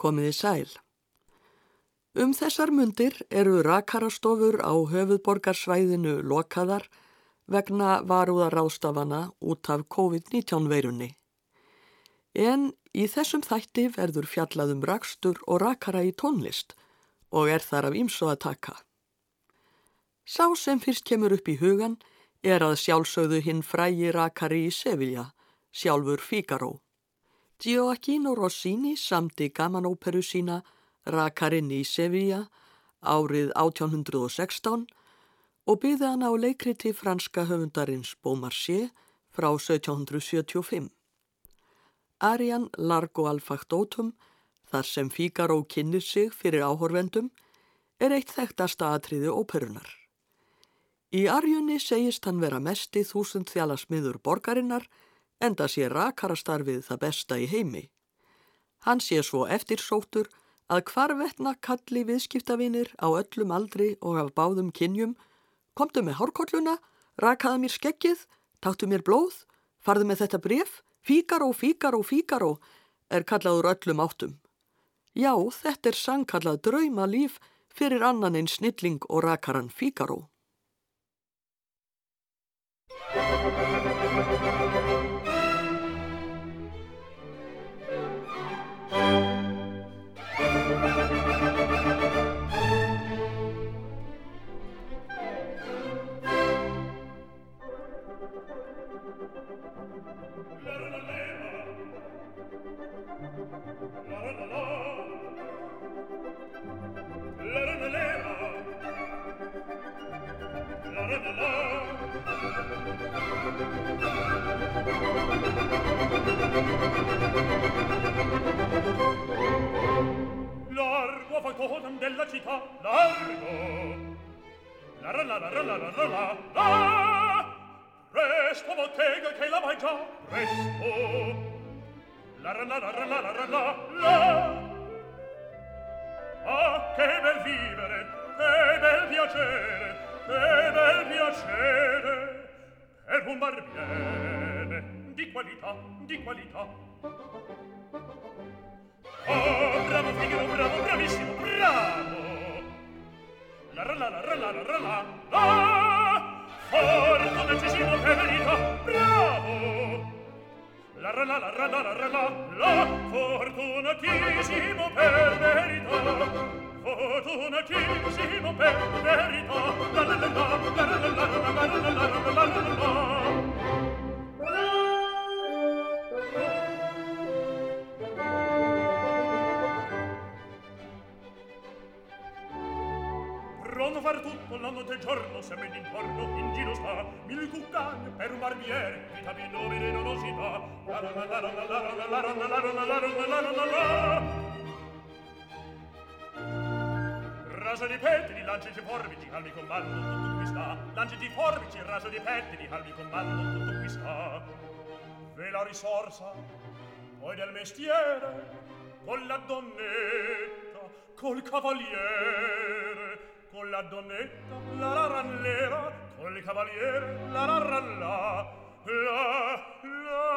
komiði sæl. Um þessar mundir eru rakarastofur á höfuðborgarsvæðinu lokaðar vegna varúðar rástafana út af COVID-19 veirunni. En í þessum þætti verður fjallaðum rakstur og rakara í tónlist og er þar af ímso að taka. Sá sem fyrst kemur upp í hugan er að sjálfsögðu hinn frægi rakari í Sevilla, sjálfur Figaro. Gioacchino Rossini samti gamanóperu sína Rakarinn í Sevilla árið 1816 og byði hann á leikriti franska höfundarins Beaumarchais frá 1775. Arian Largo Alfactotum, þar sem Figaro kynir sig fyrir áhorvendum, er eitt þekktasta atriði óperunar. Í Arjunni segist hann vera mesti þúsund þjálasmiður borgarinnar enda sé rakarastarfið það besta í heimi. Hann sé svo eftirsóttur að hvarvetna kalli viðskiptavinir á öllum aldri og af báðum kynjum, komdu með hórkolluna, rakaða mér skeggið, taktu mér blóð, farðu með þetta bref, fíkaró, fíkaró, fíkaró, er kallaður öllum áttum. Já, þetta er sangkallað drauma líf fyrir annan einn snilling og rakaran fíkaró. velocità mille cuccagni per un barbiere vita di nobile non osita la la la la la la la la la la la la la la raso di pettini lanci di forbici calmi comando tutto qui sta lanci di forbici raso di pettini calmi comando tutto qui sta ve la risorsa poi del mestiere con la donnetta col cavaliere con la donnetta, la rarallera, con il cavaliere, la rarallà, la, la.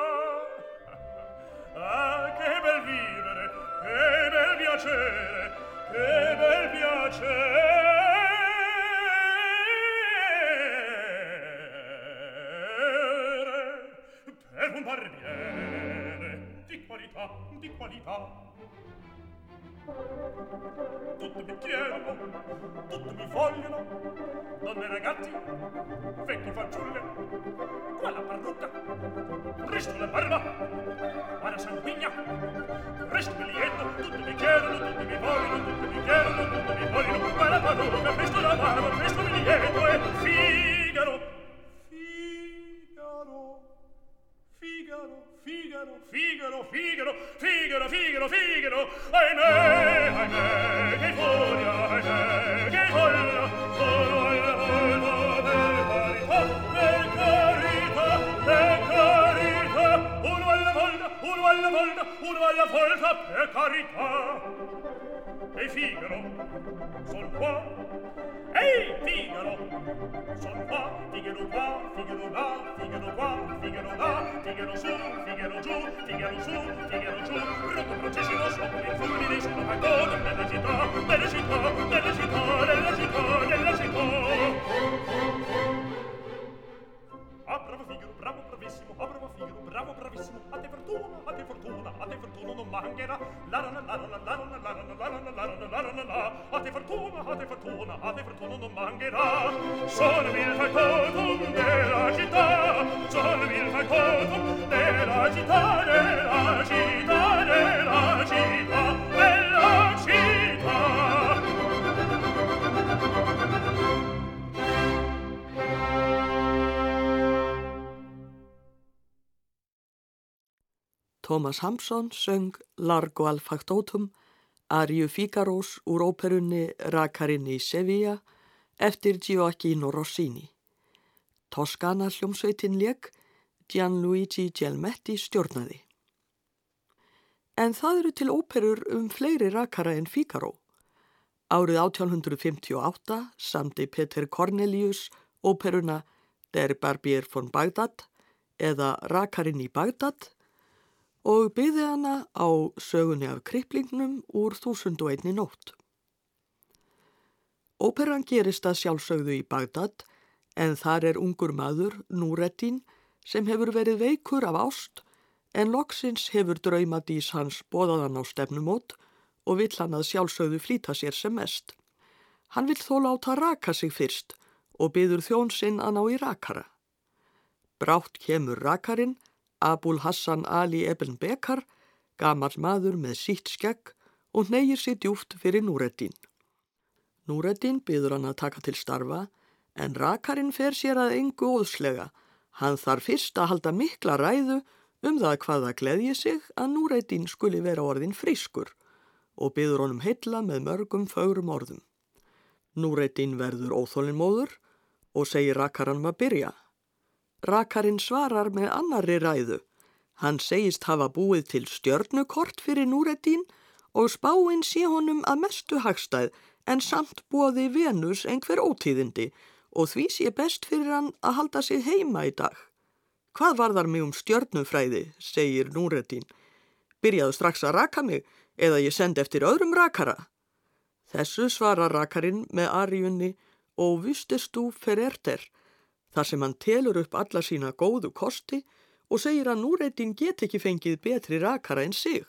Ah, che bel vivere, che bel piacere, che bel piacere. Per un barbiere, di qualità, di qualità. Tutti mi chiedono, tutti mi vogliono, donne e ragazzi, vecchi fanciulle, qua la parrucca, resto la barba, qua sanguigna, resto il lieto, tutti mi chiedono, tutti mi vogliono, tutti mi chiedono, tutti mi vogliono, qua la parrucca, presto la barba, presto il lieto. E Figaro, Figaro, Figaro, Figaro, Figaro, Figaro, Figaro, Figaro, Figaro, ahimè, ahimè, che furia, ahimè, volta, uno alla volta, uno alla volta, per carità. E Figaro, son qua. Ehi, Figaro, son qua, Figaro qua, Figaro là, Figaro qua, Figaro là, Figaro su, Figaro giù, Figaro su, Figaro giù. Rocco processino sopra il fulmine, sono cantone, nella città, nella città, nella città, nella città. Ah, bravo figlio, bravo bravissimo, ah, bravo figlio, bravo bravissimo. A te fortuna, a te fortuna, a te fortuna non mancherà. La la la la la la la la la la la la la la la la la. A te fortuna, a te fortuna, a te fortuna non mancherà. Sono il factotum della città, sono il factotum della città, della città, della città, della città. Thomas Hampson söng Largo al Factotum, Ariu Figaros úr óperunni Rakarinn í Sevilla eftir Gioacchino Rossini. Toskana hljómsveitin leik Gianluigi Gelmetti stjórnaði. En það eru til óperur um fleiri rakara en Figaro. Árið 1858 samti Peter Cornelius óperuna Der Barbier von Bagdad eða Rakarinn í Bagdad og byði hana á sögunni af kriplingnum úr 1001 nótt. Óperan gerist að sjálfsögðu í Bagdad en þar er ungur maður, Núreddin, sem hefur verið veikur af ást en loksins hefur draumadís hans bóðaðan á stefnumót og vill hann að sjálfsögðu flýta sér sem mest. Hann vill þó láta raka sig fyrst og byður þjón sinn að ná í rakara. Brátt kemur rakarinn Abul Hassan Ali Ebn Bekar, gamal maður með sítt skegg og neyir sér djúft fyrir Núreddin. Núreddin byður hann að taka til starfa en rakarinn fer sér að engu óðslega. Hann þarf fyrst að halda mikla ræðu um það hvaða gleðji sig að Núreddin skuli vera orðin frískur og byður honum heilla með mörgum fögrum orðum. Núreddin verður óþólinnmóður og segir rakaranum að byrja. Rakarinn svarar með annari ræðu. Hann segist hafa búið til stjörnukort fyrir Núreddin og spáinn sé honum að mestu hagstæð en samt búaði Venus einhver ótíðindi og því sé best fyrir hann að halda sig heima í dag. Hvað varðar mig um stjörnufræði, segir Núreddin. Byrjaðu strax að raka mig eða ég send eftir öðrum rakara. Þessu svarar rakarinn með arjunni og vustestú fererter þar sem hann telur upp alla sína góðu kosti og segir að núreitin get ekki fengið betri rakara en sig.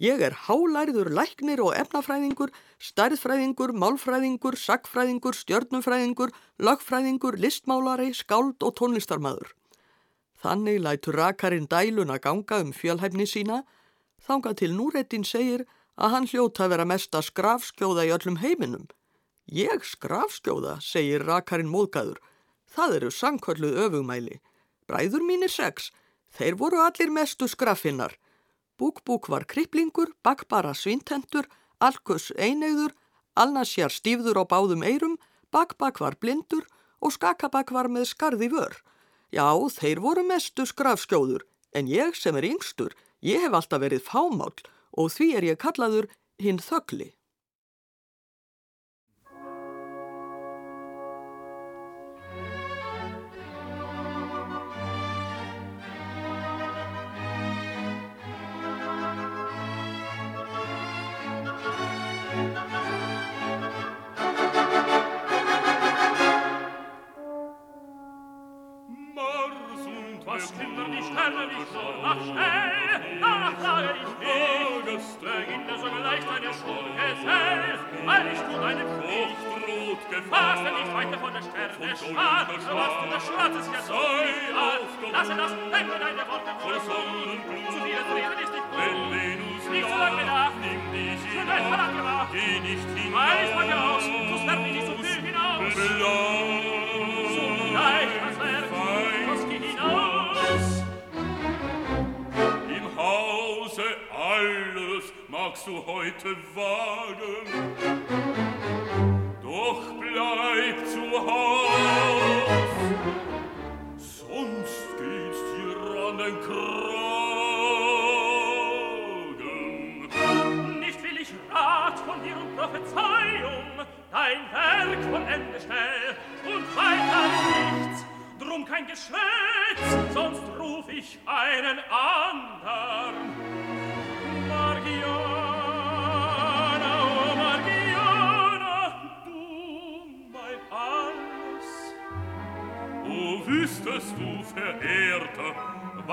Ég er hálærður læknir og efnafræðingur, stærðfræðingur, málfræðingur, sagfræðingur, stjörnumfræðingur, lagfræðingur, listmálari, skáld og tónlistarmadur. Þannig lætur rakarinn dæluna ganga um fjölhæfni sína, þanga til núreitin segir að hann hljóta að vera mesta skrafskjóða í öllum heiminum. Ég skrafskjóða, segir rakarinn móðgæður, Það eru sankvölluð öfugmæli. Bræður mínir sex, þeir voru allir mestu skraffinnar. Búk-búk var kriplingur, bakbara svintendur, alkus einegður, alnasjar stífður á báðum eirum, bakbak var blindur og skakabak var með skarði vör. Já, þeir voru mestu skrafskjóður, en ég sem er yngstur, ég hef alltaf verið fámál og því er ég kallaður hinn þögli. Lasst Kinder, die Sterne nicht so, ach schnell, danach sage ich nicht. Vergibt er so leicht eine Schurke selbst, weil ich tut eine Pflicht. Rot gefasst, nicht weiter von der Sterne schad, so was du des Schwarzes ja so viel hat. Lasse das, denke deine Worte voll Sonnenblut, zu dir drehen ist nicht gut. Venus, nicht so lange nach, nimm dich hinauf, geh nicht hinaus, weiß man ja aus, so sterb ich nicht so viel hinaus. Belag, so leicht, als wäre zu heute wagen. Doch bleib zu Haus, sonst geht's dir an den Kreis.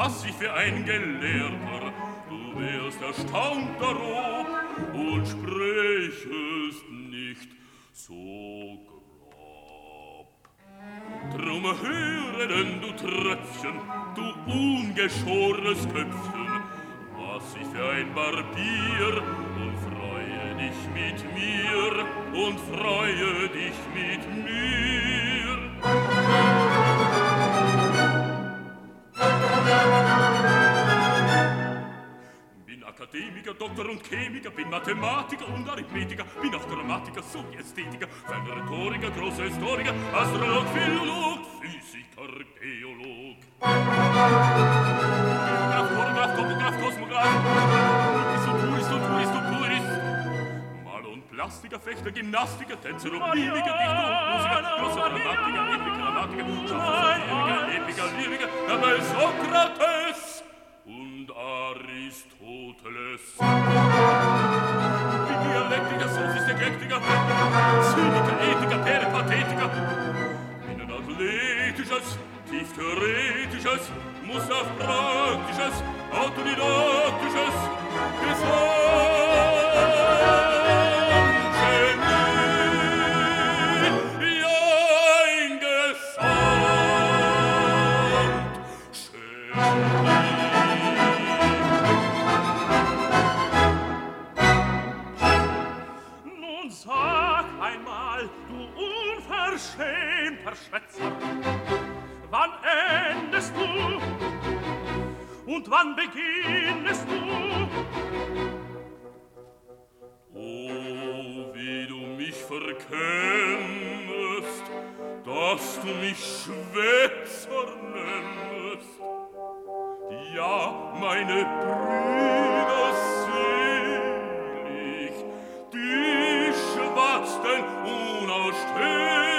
Was ich für ein Gelehrter, du wärst erstaunt darob und sprächest nicht so grob. Drum höre denn, du Tröpfchen, du ungeschorenes Köpfchen, was ich für ein Barbier und freue dich mit mir und freue dich mit mir. Akademiker, Doktor und Chemiker, bin Mathematiker und Arithmetiker, bin auch Grammatiker sowie Ästhetiker, feiner Rhetoriker, großer Historiker, Astrolog, Philolog, Physiker, Geolog. Graf, Choreograf, Topograf, Kosmograf, und Tourist und Tourist und Tourist. Maler und Plastiker, Fechter, Gymnastiker, Tänzer und Mimiker, Dichter und Musiker, großer Dramatiker, Epiker, Dramatiker, Schauspieler, Epiker, Lyriker, dabei Sokrates fruitless. Die Dialektika, Sophistikektika, Zynika, Ethika, peripatetica, in ein athletisches, tieftheoretisches, muss auf praktisches, autodidaktisches, gesagt. Schwätzer, wann endest du und wann beginnest du? Oh, wie du mich verkennest, dass du mich Schwätzer nennest. Ja, meine Brüder selig, die schwatzten unausstehlich,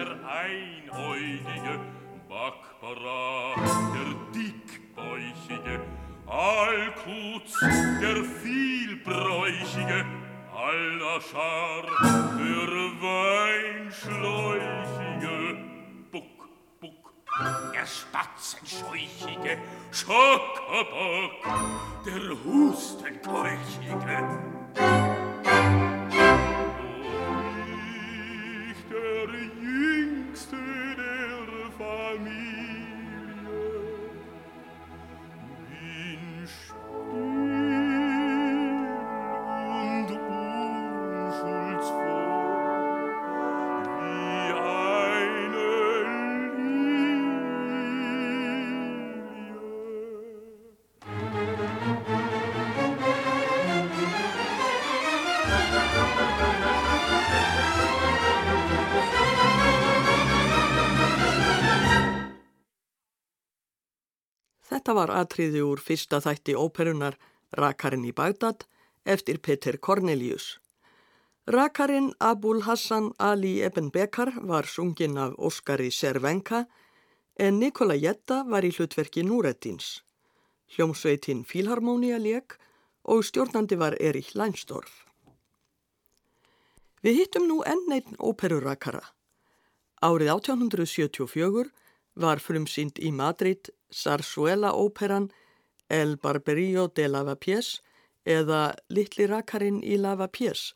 der Einäugige, Bakbara, der Dickbäuchige, Alkutz, der Vielbräuchige, Alnaschar, der Weinschläuchige, Buck, Buck, der Spatzenscheuchige, Schokobok, der Hustenkeuchige. see. Þetta var atriði úr fyrsta þætti óperunar Rakarinn í Bagdad eftir Peter Cornelius. Rakarinn Abul Hassan Ali Eben Bekar var sungin af Óskari Servenka en Nikola Jetta var í hlutverki Núrettins. Hljómsveitin Fílharmónia leik og stjórnandi var Erich Leinsdorf. Við hittum nú enn einn óperurakara. Árið 1874 var frumsýnd í Madrid Sarsuela-óperan El Barberillo de Lavapiés eða Littli rakarinn í Lavapiés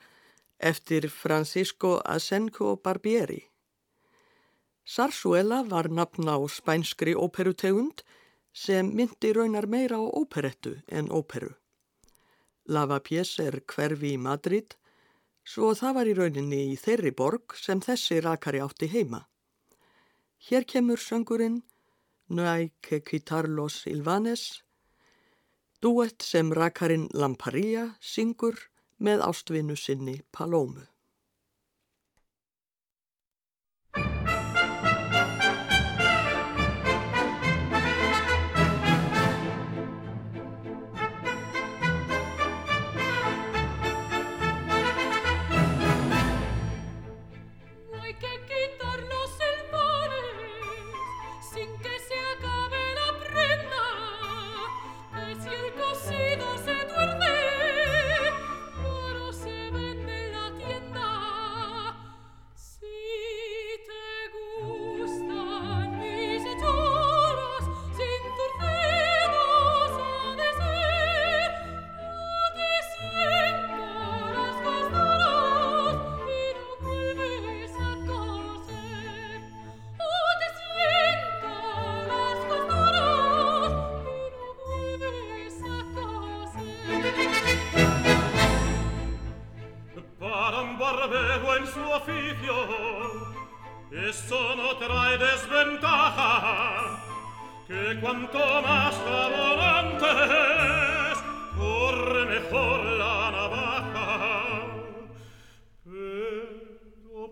eftir Francisco Asenco Barbieri. Sarsuela var nafn á spænskri óperutegund sem myndi raunar meira á óperettu en óperu. Lavapiés er hverfi í Madrid svo það var í rauninni í þeirri borg sem þessi rakari átti heima. Hér kemur söngurinn No hay que quitar los silvanes, duett sem rakarinn Lamparia syngur með ástvinnu sinni Palómu. Avevo il suo figlio e sono tra i desventaja che quanto más antes corre mejor la navaja. Pero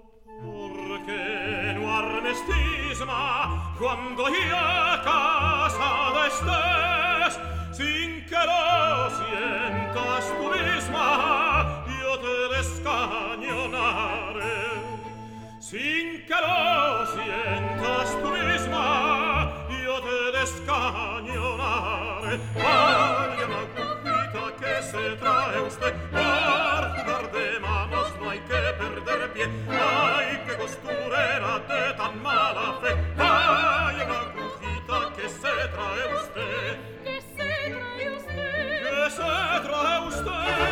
porque no arnestisma cuando ya casada estés sin que lo sientas tú misma yo te descañonaré calò sienta spurisma io te ne scaglionare voglia ma cucita che se trae usted par jugar de manos no hay que perder pie. Hay que costurera de tan mala fe. Vaya la cucita que se trae usted que se trae usted que se trae usted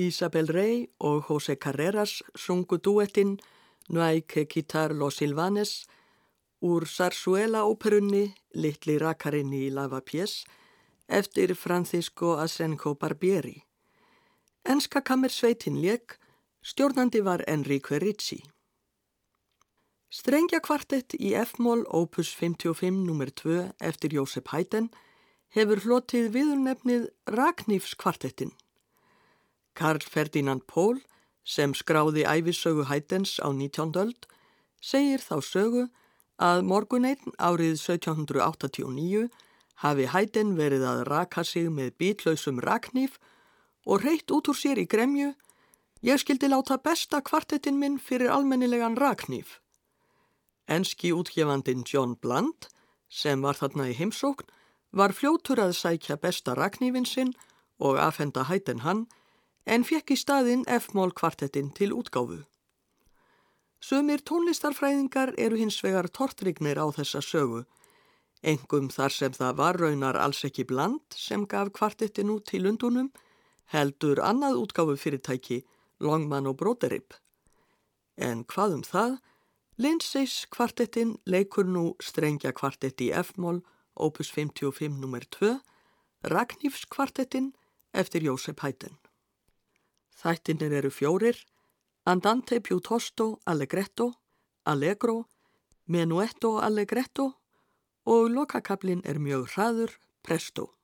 Isabel Rey og José Carreras sungu duettinn que quitar los silvanes úr Sarsuela-óperunni Littli rakarinn í Lavapiés eftir Francisco Asenco Barbieri. Enska kammersveitin lék, stjórnandi var Enrique Ricci. Strengja kvartett í F-mól opus 55 nr. 2 eftir Jósef Haydn hefur hlotið viðurnefnið Ragnýfskvartettin. Karl Ferdinand Pól, sem skráði æfisögu Hætens á 19. öld, segir þá sögu að morguneinn árið 1789 hafi Hæten verið að raka sig með bítlausum raknýf og reytt út úr sér í gremju Ég skildi láta besta kvartettin minn fyrir almennilegan raknýf. Enski útgefandin John Bland, sem var þarna í heimsókn, var fljótur að sækja besta raknýfin sinn og afhenda Hæten hann en fekk í staðinn F-mól kvartettin til útgáfu. Sumir tónlistarfræðingar eru hins vegar tortrignir á þessa sögu, engum þar sem það var raunar alls ekki bland sem gaf kvartettin út til Lundunum, heldur annað útgáfu fyrirtæki Longman og Broderip. En hvað um það? Lindseys kvartettin leikur nú strengja kvartetti í F-mól, opus 55 nr. 2, Ragnhífs kvartettin eftir Jósef Hætten. Þættinir eru fjórir, Andante piuttosto allegretto, Allegro, Menuetto allegretto og lokakablin er mjög hraður, Presto.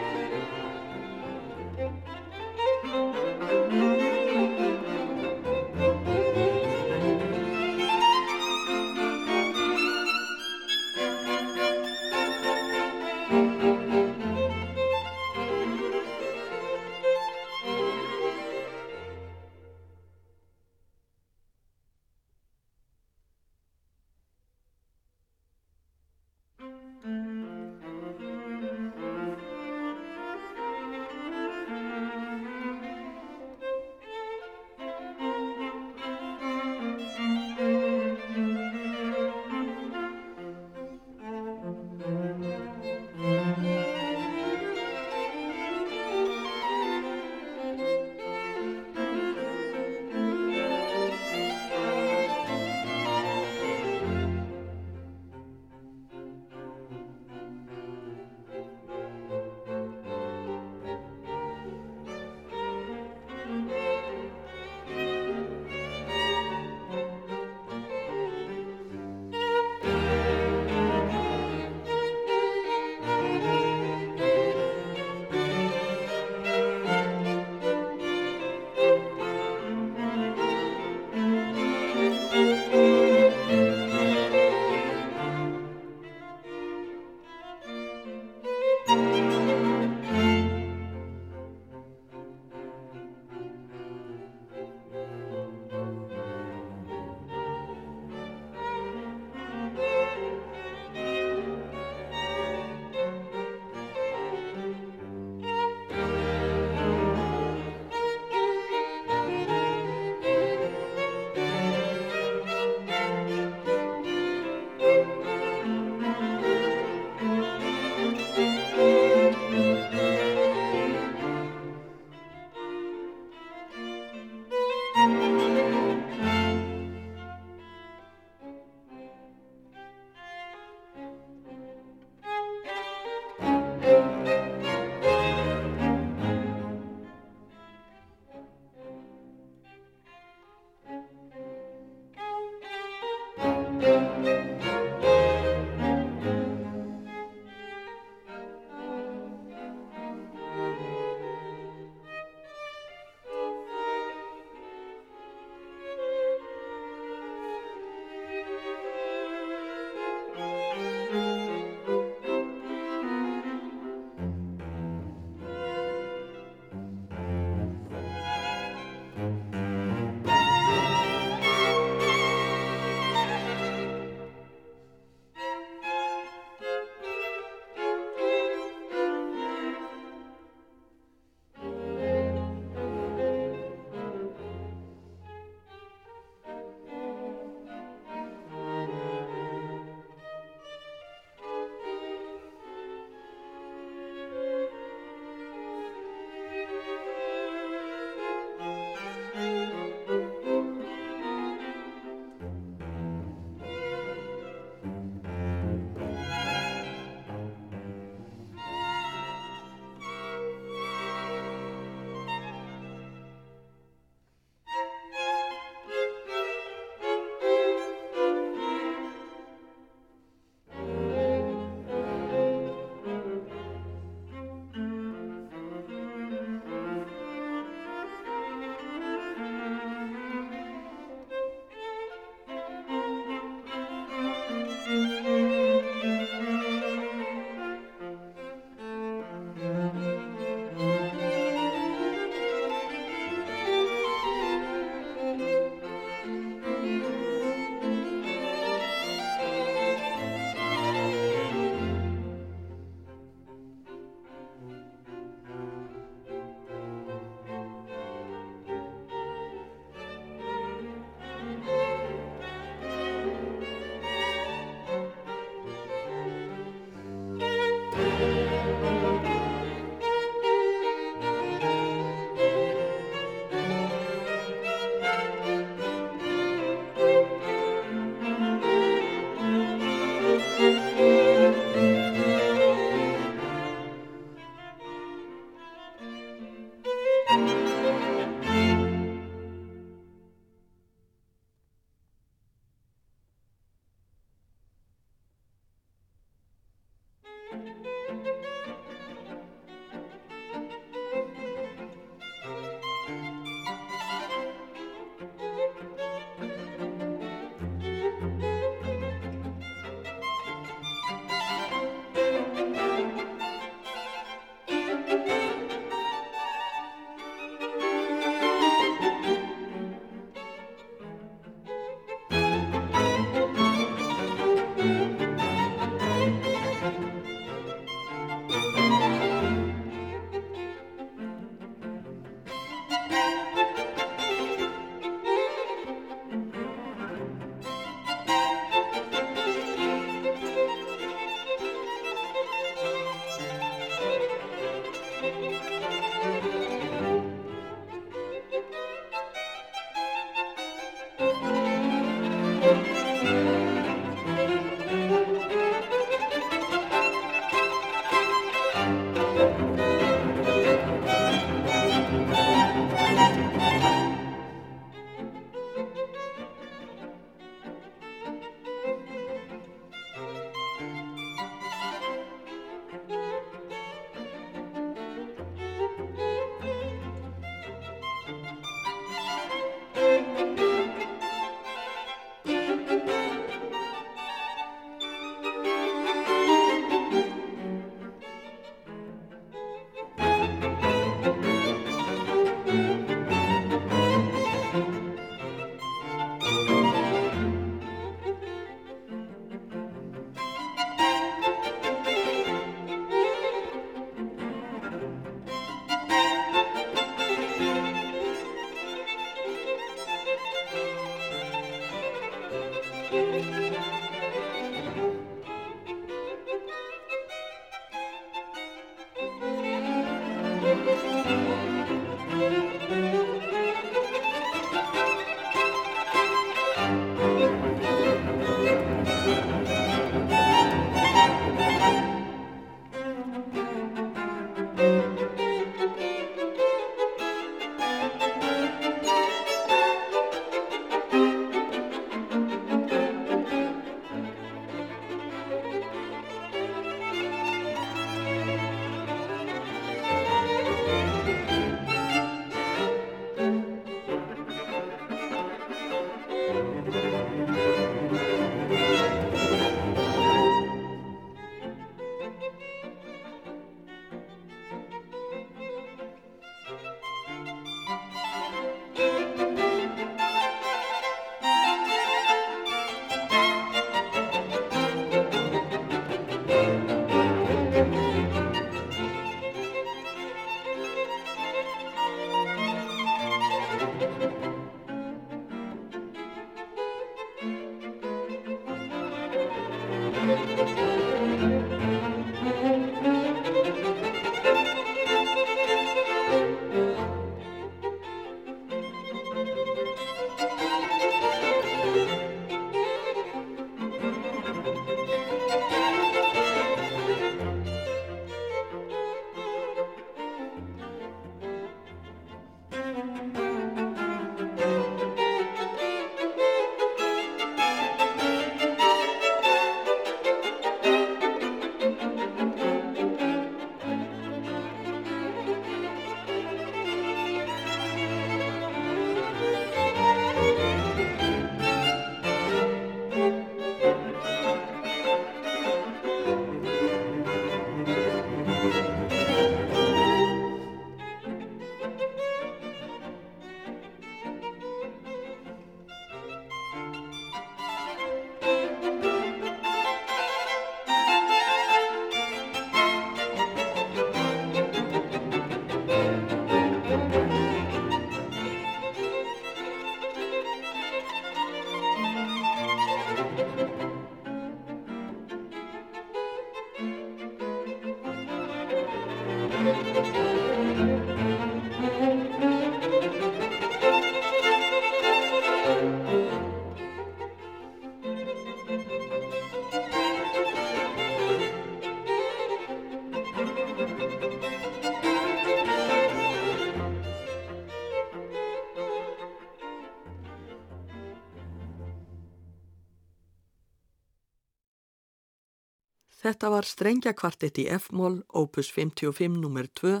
Þetta var strengja kvartett í F-mól, opus 55 nr. 2,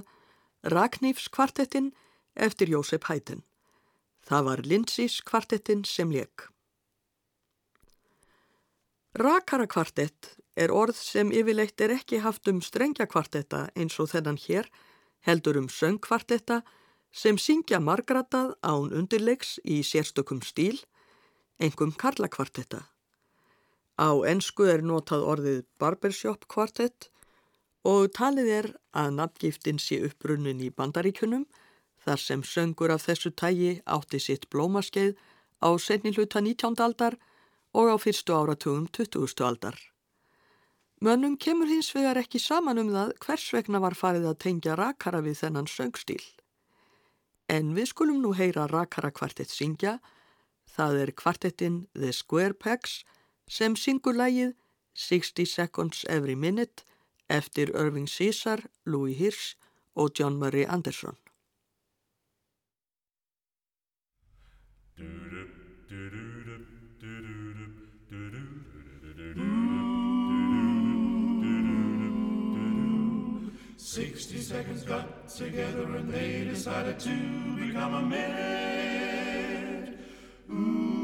Ragnýfs kvartettin eftir Jósef Hætten. Það var Lindsys kvartettin sem leik. Rakara kvartett er orð sem yfirleitt er ekki haft um strengja kvartetta eins og þennan hér, heldur um söngkvartetta sem syngja margratað án undirleiks í sérstökum stíl, engum karlakvartetta. Á ensku er notað orðið barbershop kvartett og talið er að nafngiftin sé upprunnin í bandaríkunum þar sem söngur af þessu tægi átti sitt blómaskeið á senni hluta 19. aldar og á fyrstu áratugum 20. aldar. Mönnum kemur hins vegar ekki saman um það hvers vegna var farið að tengja rakara við þennan söngstíl. En við skulum nú heyra rakara kvartett syngja, það er kvartettin The Square Pegs sem syngur lægið 60 Seconds Every Minute eftir Irving Caesar, Louis Hirsch og John Murray Anderson. Sixty seconds got together and they decided to become a minute. Ooh.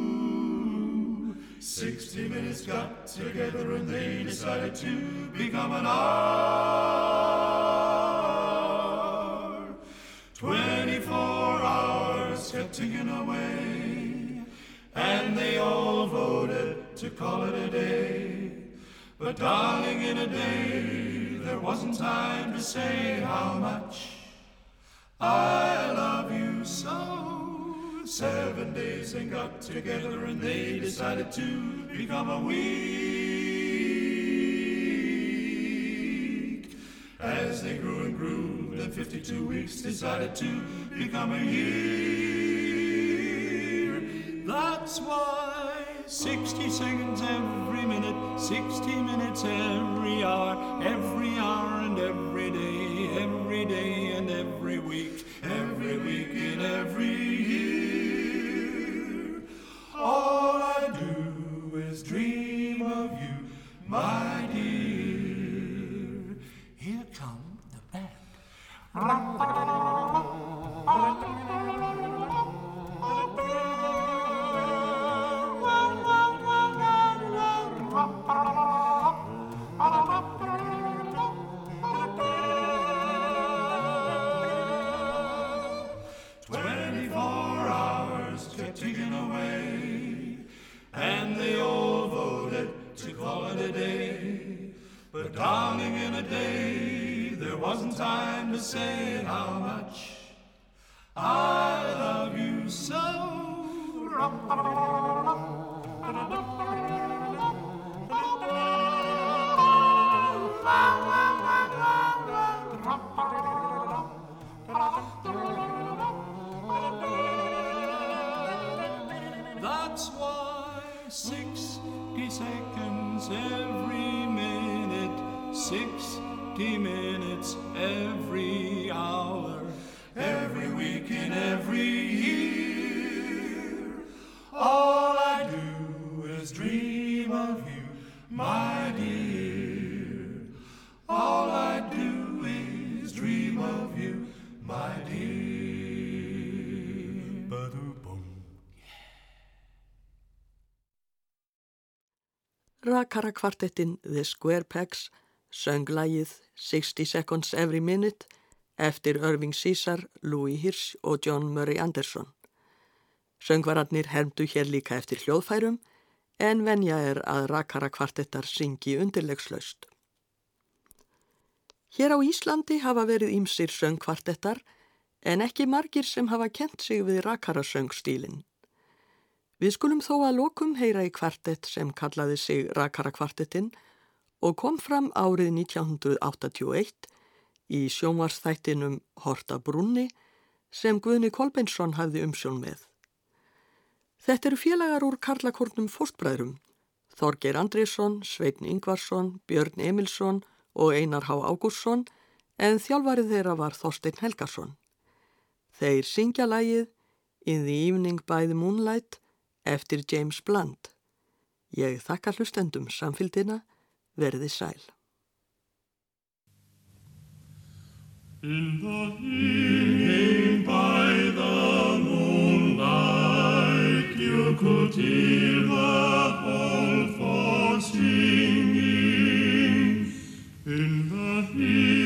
Sixty minutes got together and they decided to become an hour. Twenty-four hours kept ticking away, and they all voted to call it a day. But darling, in a day, there wasn't time to say how much I love you so. Seven days they got together and they decided to become a week. As they grew and grew, then 52 weeks decided to become a year. That's why 60 seconds every minute, 60 minutes every hour, every hour and every day, every day and every week, every week and every year. All I do is dream of you, my Rakara kvartettin The Square Pegs söng lagið 60 Seconds Every Minute eftir Irving Caesar, Louis Hirsch og John Murray Anderson. Söngvararnir hermdu hér líka eftir hljóðfærum en venja er að rakara kvartettar syngi undirlegslaust. Hér á Íslandi hafa verið ímsir söngkvartettar en ekki margir sem hafa kent sig við rakara söngstílinn. Við skulum þó að lokum heyra í kvartett sem kallaði sig Rakara kvartettinn og kom fram árið 1981 í sjónvarsþættinum Horta Brunni sem Guðni Kolbeinsson hafði umsjón með. Þetta eru félagar úr karlakornum fórstbræðrum, Þorgeir Andriðsson, Sveitn Ingvarsson, Björn Emilsson og Einar Há Ágússon en þjálfarið þeirra var Þorstein Helgarsson. Þeir syngja lægið In the Evening by the Moonlight Eftir James Blunt. Ég þakka hlustendum samfélgdina verði sæl. In the evening by the moonlight You could hear the whole folk singing In the evening